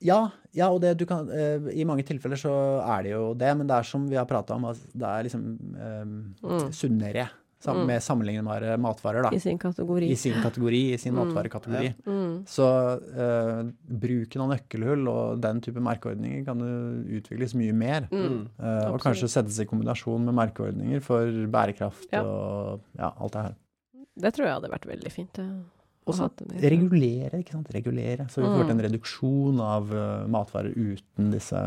Ja, ja og det du kan uh, I mange tilfeller så er det jo det, men det er som vi har prata om, altså, det er liksom um, Mm. sunnere sam Mm. med sammenlignbare matvarer, da. I sin kategori. I sin kategori, i sin Mm. matvarekategori. Mm. Så uh, bruken av nøkkelhull og den type merkeordninger kan jo utvikles mye mer. Mm. Eh, og kanskje settes i kombinasjon med merkeordninger for bærekraft Ja. og ja, alt det her. Det tror jeg hadde vært veldig fint. ja. Å Også ha det med. regulere, ikke sant. Regulere. Så vi får Mm. en reduksjon av uh, matvarer uten disse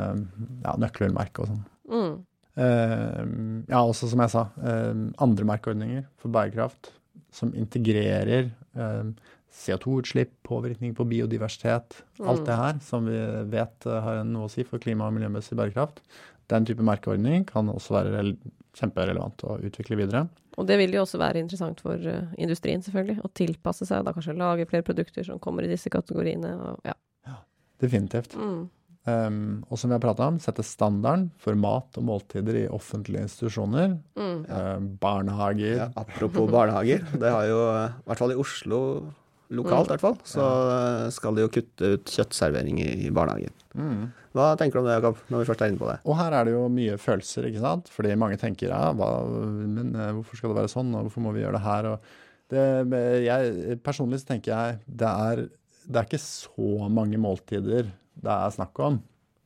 ja, nøkkelhullmerkene og sånn. Mm. Eh, ja, også som jeg sa, eh, andre merkeordninger for bærekraft som integrerer eh, CO2-utslipp, påvirkning på biodiversitet, alt Mm. det her som vi vet eh, har noe å si for klima- og miljømessig bærekraft. Den type merkeordning kan også være kjemperelevant å utvikle videre. Og det vil jo også være interessant for uh, industrien, selvfølgelig. Å tilpasse seg, da kanskje lage flere produkter som kommer i disse kategoriene. Og, ja. ja. definitivt. Mm. Um, og som vi har prata om, sette standarden for mat og måltider i offentlige institusjoner. Mm. Uh, barnehager. Ja, apropos barnehager. Det har jo, i hvert fall i Oslo lokalt i hvert fall, så skal de jo kutte ut kjøttservering i, i barnehagen. Mm. Hva tenker du om det, Jakob, når vi først er inne på det? Og her er det jo mye følelser, ikke sant. Fordi mange tenker ja, hva, men eh, hvorfor skal det være sånn, og hvorfor må vi gjøre det her? Og det, jeg, personlig så tenker jeg det er, det er ikke så mange måltider det er snakk om.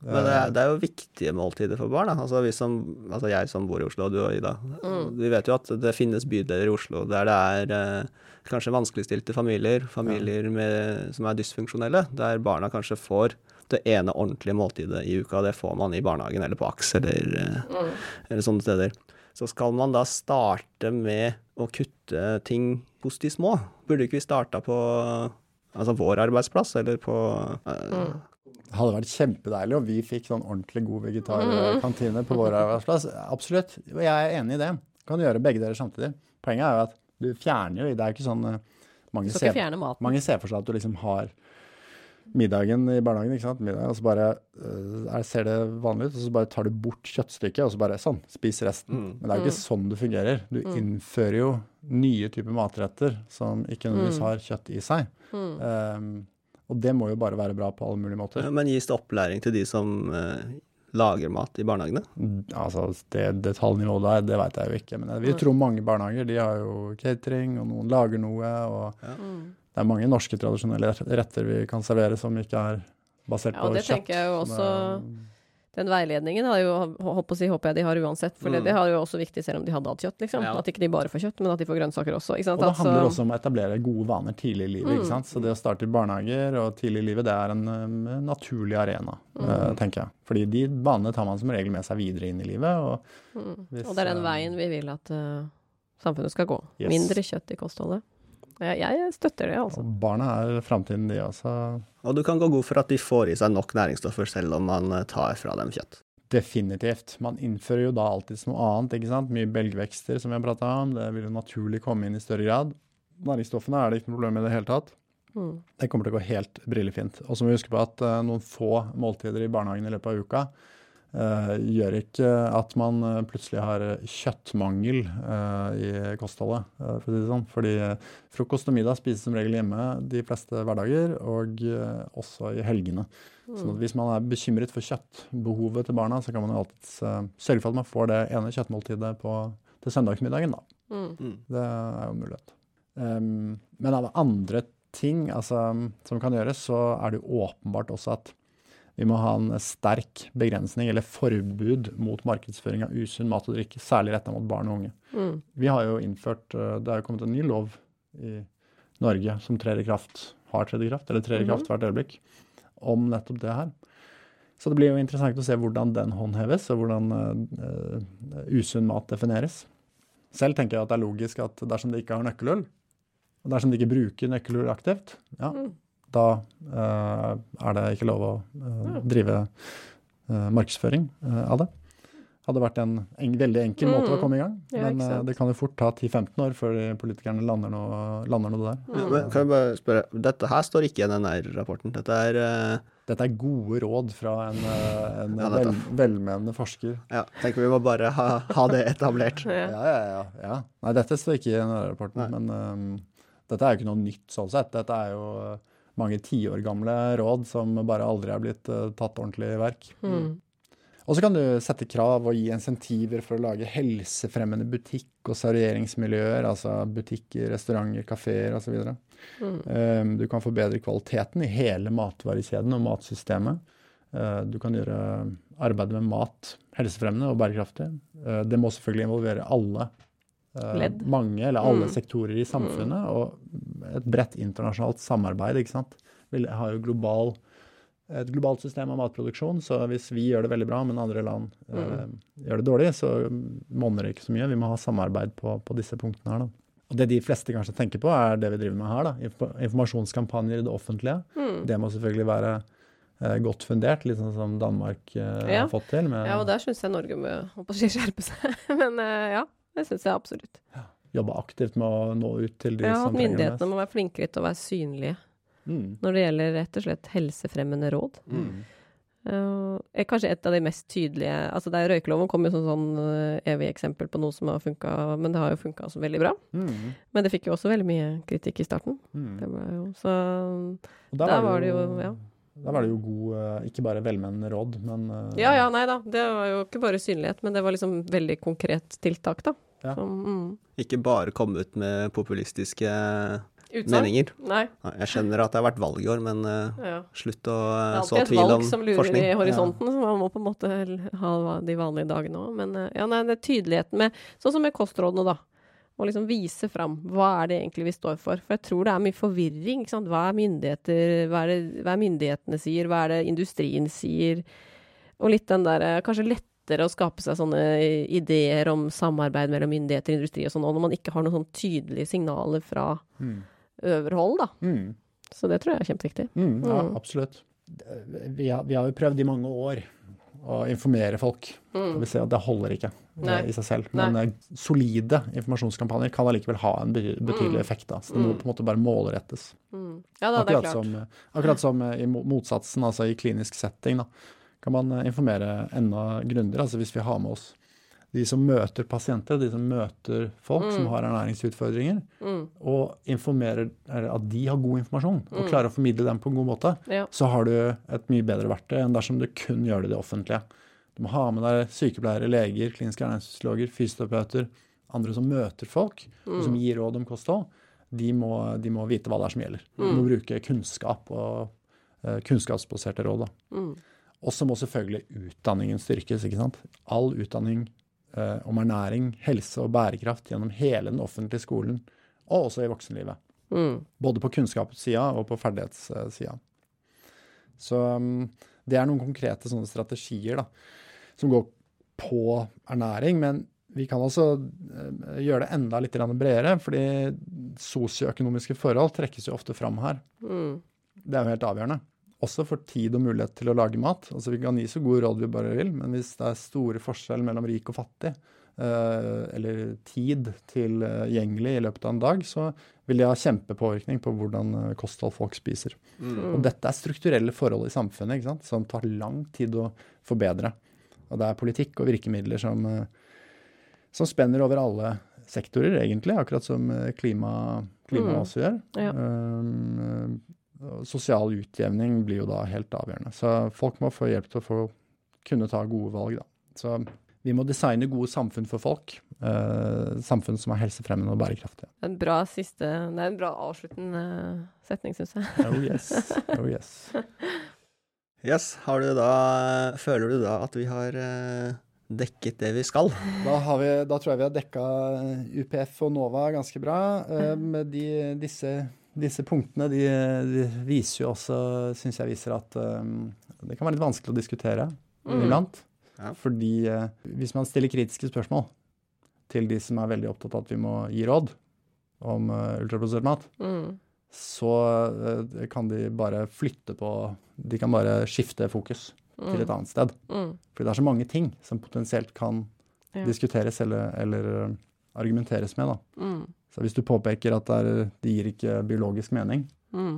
Men det er, det er, jo viktige måltider for barn. Da. Altså, som, altså jeg som bor i Oslo, og du og Ida. Mm. Vi vet jo at det finnes bydeler i Oslo der det er eh, kanskje vanskeligstilte familier, familier med, som er dysfunksjonelle, der barna kanskje får det ene ordentlige måltidet i uka. Det får man i barnehagen eller på AKS eller, eh, mm. eller sånne steder. Så skal man da starte med å kutte ting hos de små? Burde ikke vi starta på altså vår arbeidsplass, eller på uh, mm hadde vært kjempedeilig, og vi fikk sånn ordentlig god vegetarkantine på vår arbeidsplass. Absolutt. Og jeg er enig i det. Kan gjøre begge deler samtidig. Poenget er jo at du fjerner jo Det er ikke sånn mange, mange, ser, mange ser for seg at du liksom har middagen i barnehagen, ikke sant. Middagen, og så bare uh, ser det vanlig ut, og så bare tar du bort kjøttstykket, og så bare sånn, spis resten. Mm. Men det er jo ikke mm. sånn det fungerer. Du mm. innfører jo nye typer matretter som ikke nødvendigvis mm. har kjøtt i seg. Um, og det må jo bare være bra på alle mulige måter. Men gis det opplæring til de som eh, lager mat i barnehagene? Mm, altså, Det detaljnivået der, det vet jeg jo ikke. Men vi tror mange barnehager de har jo catering, og noen lager noe. og ja. Det er mange norske tradisjonelle retter vi kan servere som ikke er basert ja, på kjøtt. Ja, det tenker jeg jo også den veiledningen har jo, håper, si, håper jeg de har uansett. For mm. det, er har jo også viktig selv om de hadde hatt kjøtt. liksom. Ja. At ikke de bare får kjøtt, men at de får grønnsaker også. Og det handler altså, også om å etablere gode vaner tidlig i livet. Mm. Så det å starte i barnehager og tidlig i livet, det er en um, naturlig arena, mm. uh, tenker jeg. Fordi de vanene tar man som regel med seg videre inn i livet. Og, mm. hvis, og det er den veien vi vil at uh, samfunnet skal gå. Yes. Mindre kjøtt i kostholdet. Jeg, støtter det, altså. Og barna er framtiden, de også. Og du kan gå god for at de får i seg nok næringsstoffer selv om man eh, tar fra dem kjøtt. Definitivt. Man innfører jo da alltid noe annet. ikke sant? Mye belgvekster, som vi har prata om. Det vil jo naturlig komme inn i større grad. Næringsstoffene er det ikke noe problem med i det hele tatt. Mm. Det kommer til å gå helt brillefint. Og så må vi huske på at uh, noen få måltider i barnehagen i løpet av uka gjør ikke at man uh, plutselig har kjøttmangel uh, i kostholdet, for å si det sånn. Fordi frokost og middag spises som regel hjemme de fleste hverdager, og også i helgene. Mm. Så hvis man er bekymret for kjøttbehovet til barna, så kan man jo alltid sørge for at man får det ene kjøttmåltidet på, til søndagsmiddagen, da. Mm. mm. Det er jo en mulighet. Um, men av andre ting altså, som kan gjøres, så er det jo åpenbart også at vi må ha en sterk begrensning eller forbud mot markedsføring av usunn mat og drikke, særlig retta mot barn og unge. Mm. Vi har jo innført eh, Det er jo kommet en ny lov i Norge som trer i kraft, har tredd i kraft, eller trer i kraft mm. hvert øyeblikk, om nettopp det her. Så det blir jo interessant å se hvordan den håndheves, og hvordan uh, usunn mat defineres. Selv tenker jeg at det er logisk at dersom de ikke har nøkkelhull, og dersom de ikke bruker nøkkelhull aktivt, ja, mm da uh, er det ikke lov å uh, drive uh, markedsføring av det. Hadde vært en, en veldig enkel måte mm. å komme i gang. Ja, men det kan jo fort ta 10-15 år før politikerne lander noe, lander noe der. Mm. Men kan jeg bare spørre, Dette her står ikke i NNR-rapporten? Dette er dette er gode råd fra en, en ja, vel, velmenende forsker. Ja, tenker vi må bare ha, ha det etablert. ja. Ja, ja, ja, Nei, dette står ikke i NNR-rapporten, men um, dette er jo ikke noe nytt sånn sett. Dette er jo mange tiår gamle råd som bare aldri er blitt uh, tatt ordentlig i verk. Mm. Og så kan du sette krav og gi insentiver for å lage helsefremmende butikk- og serveringsmiljøer, altså butikker, restauranter, kafeer osv. Mm. Um, du kan forbedre kvaliteten i hele matvarekjeden og matsystemet. Uh, du kan gjøre arbeidet med mat helsefremmende og bærekraftig. Uh, det må selvfølgelig involvere alle Eh, Ledd. mange eller alle mm. sektorer i samfunnet, mm. og et bredt internasjonalt samarbeid. ikke sant? Vi har jo global, et globalt system av matproduksjon, så hvis vi gjør det veldig bra, men andre land mm. eh, gjør det dårlig, så monner det ikke så mye. Vi må ha samarbeid på, på, disse punktene her. da. Og Det de fleste kanskje tenker på, er det vi driver med her. da, Informasjonskampanjer i det offentlige. Mm. Det må selvfølgelig være eh, godt fundert, litt sånn som Danmark eh, Ja. har fått til. Med Ja, og der syns jeg Norge må skjerpe seg. Men eh, ja, det syns jeg absolutt. jobbe aktivt med å nå ut til de Ja, som trenger det myndighetene må være flinkere til å være synlige Mm. når det gjelder rett og slett helsefremmende råd. Mm. Uh, er kanskje et av de mest tydelige Altså det er Røykeloven kom jo som sånn eh, evig eksempel på noe som har funka, men det har jo funka også veldig bra. Mm. Men det fikk jo også veldig mye kritikk i starten. Mm. Det var jo, så Og der var det jo, ja. Der var det jo god, eh, ikke bare velmenende råd, men eh, Ja ja, nei da. Det var jo ikke bare synlighet, men det var liksom veldig konkret tiltak, da. Ja. Som, mm, Ikke bare komme ut med populistiske Utsang? meninger. Nei. Jeg skjønner at det har vært valg i år, men eh, Ja. slutt å Det eh, er alltid et valg som lurer forskning. i horisonten, så man må på en måte ha de vanlige dagene òg. Men ja, nei, det er tydeligheten med Sånn som med kostrådene, da. Å liksom vise fram hva er det egentlig vi står for. For jeg tror det er mye forvirring. Hva er myndigheter, hva er det hva er myndighetene sier, hva er det industrien sier? Og litt den derre Kanskje lettere å skape seg sånne ideer om samarbeid mellom myndigheter og industri og sånn, og når man ikke har noen sånn tydelige signaler fra Mm. overhold, da. Mm. Så det tror jeg er kjempeviktig. Mm, ja, Mm. absolutt. Vi har, vi har jo prøvd i mange år å informere folk. Mm. vi ser at det holder ikke eh, Nei. i seg selv. Men Nei. solide informasjonskampanjer kan allikevel ha en betydelig effekt. Da. Så det må på en måte bare målrettes. Mm. Ja da, det er Akkurat som, akkurat som eh, i motsatsen, altså i klinisk setting, da, kan man eh, informere enda grundigere. Altså hvis vi har med oss de som møter pasienter, de som møter folk som har ernæringsutfordringer, Mm. og informerer at de har god informasjon, og klarer å formidle dem på en god måte, Ja. så har du et mye bedre verktøy enn dersom du kun gjør det i det offentlige. Du må ha med deg sykepleiere, leger, kliniske ernæringsfysiologer, fysioterapeuter, andre som møter folk, og som gir råd om kosthold. De må, de må vite hva det er som gjelder. De må bruke kunnskap og eh, kunnskapsbaserte råd. Da. Mm. Og så må selvfølgelig utdanningen styrkes. ikke sant? All utdanning om ernæring, helse og bærekraft gjennom hele den offentlige skolen, og også i voksenlivet. Mm. Både på kunnskapssida og på ferdighetssida. Så um, det er noen konkrete sånne strategier da, som går på ernæring. Men vi kan også eh, gjøre det enda litt bredere, fordi sosioøkonomiske forhold trekkes jo ofte fram her. Mm. Det er jo helt avgjørende. Også for tid og mulighet til å lage mat. Altså Vi kan gi så gode råd vi bare vil, men hvis det er store forskjell mellom rik og fattig, eh, eller tid tilgjengelig i løpet av en dag, så vil det ha kjempepåvirkning på hvordan eh, kosthold folk spiser. Og dette er strukturelle forhold i samfunnet ikke sant? som tar lang tid å forbedre. Og det er politikk og virkemidler som, eh, som spenner over alle sektorer, egentlig, akkurat som eh, klima, klima Mm. også gjør. Ja. Um, sosial utjevning blir jo da helt avgjørende. Så folk må få hjelp til å få kunne ta gode valg, da. Så vi må designe gode samfunn for folk. eh, samfunn som er helsefremmende og bærekraftige. En bra siste Det er en bra avsluttende setning, syns jeg. Oh yes. Oh yes. Yes, har du da Føler du da at vi har eh, dekket det vi skal? Da, har vi, da tror jeg vi har dekka UPF og NOVA ganske bra. Eh, med de, disse, disse punktene de, de viser jo også, syns jeg viser at um, det kan være litt vanskelig å diskutere iblant. Ja. Fordi uh, hvis man stiller kritiske spørsmål til de som er veldig opptatt av at vi må gi råd om uh, ultraprosessert mat, Mm. så uh, kan de bare flytte på De kan bare skifte fokus til et annet sted. Mm. Fordi det er så mange ting som potensielt kan Ja. diskuteres eller, eller eh, argumenteres med. Da. Så hvis du påpeker at det, er, det gir ikke biologisk mening, Mm.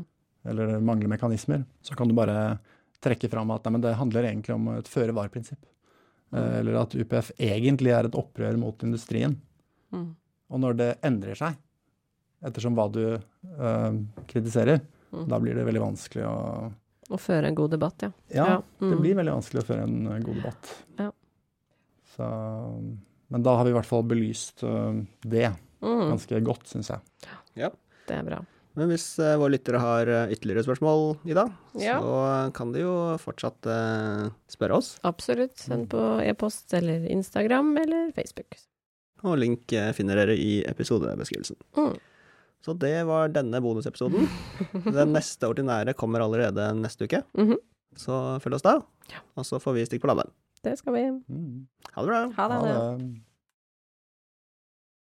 eller det mangler mekanismer, så kan du bare trekke fram at nei, men det handler egentlig om et føre-var-prinsipp. Mm. Eller at UPF egentlig er et opprør mot industrien. Mm. Og når det endrer seg, ettersom hva du øh, kritiserer, Mm. da blir det veldig vanskelig å Å føre en god debatt, ja. Ja, Ja, det mm. blir veldig vanskelig å føre en eh, god debatt. Ja. Så, men da har vi i hvert fall belyst eh, det. Ganske godt, syns jeg. Ja. Det er bra. Men hvis uh, våre lyttere har eh, ytterligere spørsmål, Ida, Ja. så kan de jo fortsatt eh, spørre oss. Absolutt. Send på e-post eller Instagram eller Facebook. Og link eh, finner dere i episodebeskrivelsen. Mm. Så det var denne bonusepisoden. Den neste ordinære kommer allerede neste uke. Mhm. Så følg oss da. Og så får vi stikk på labben. Det skal vi. Mm. Ha det bra. Ha det. Ha det.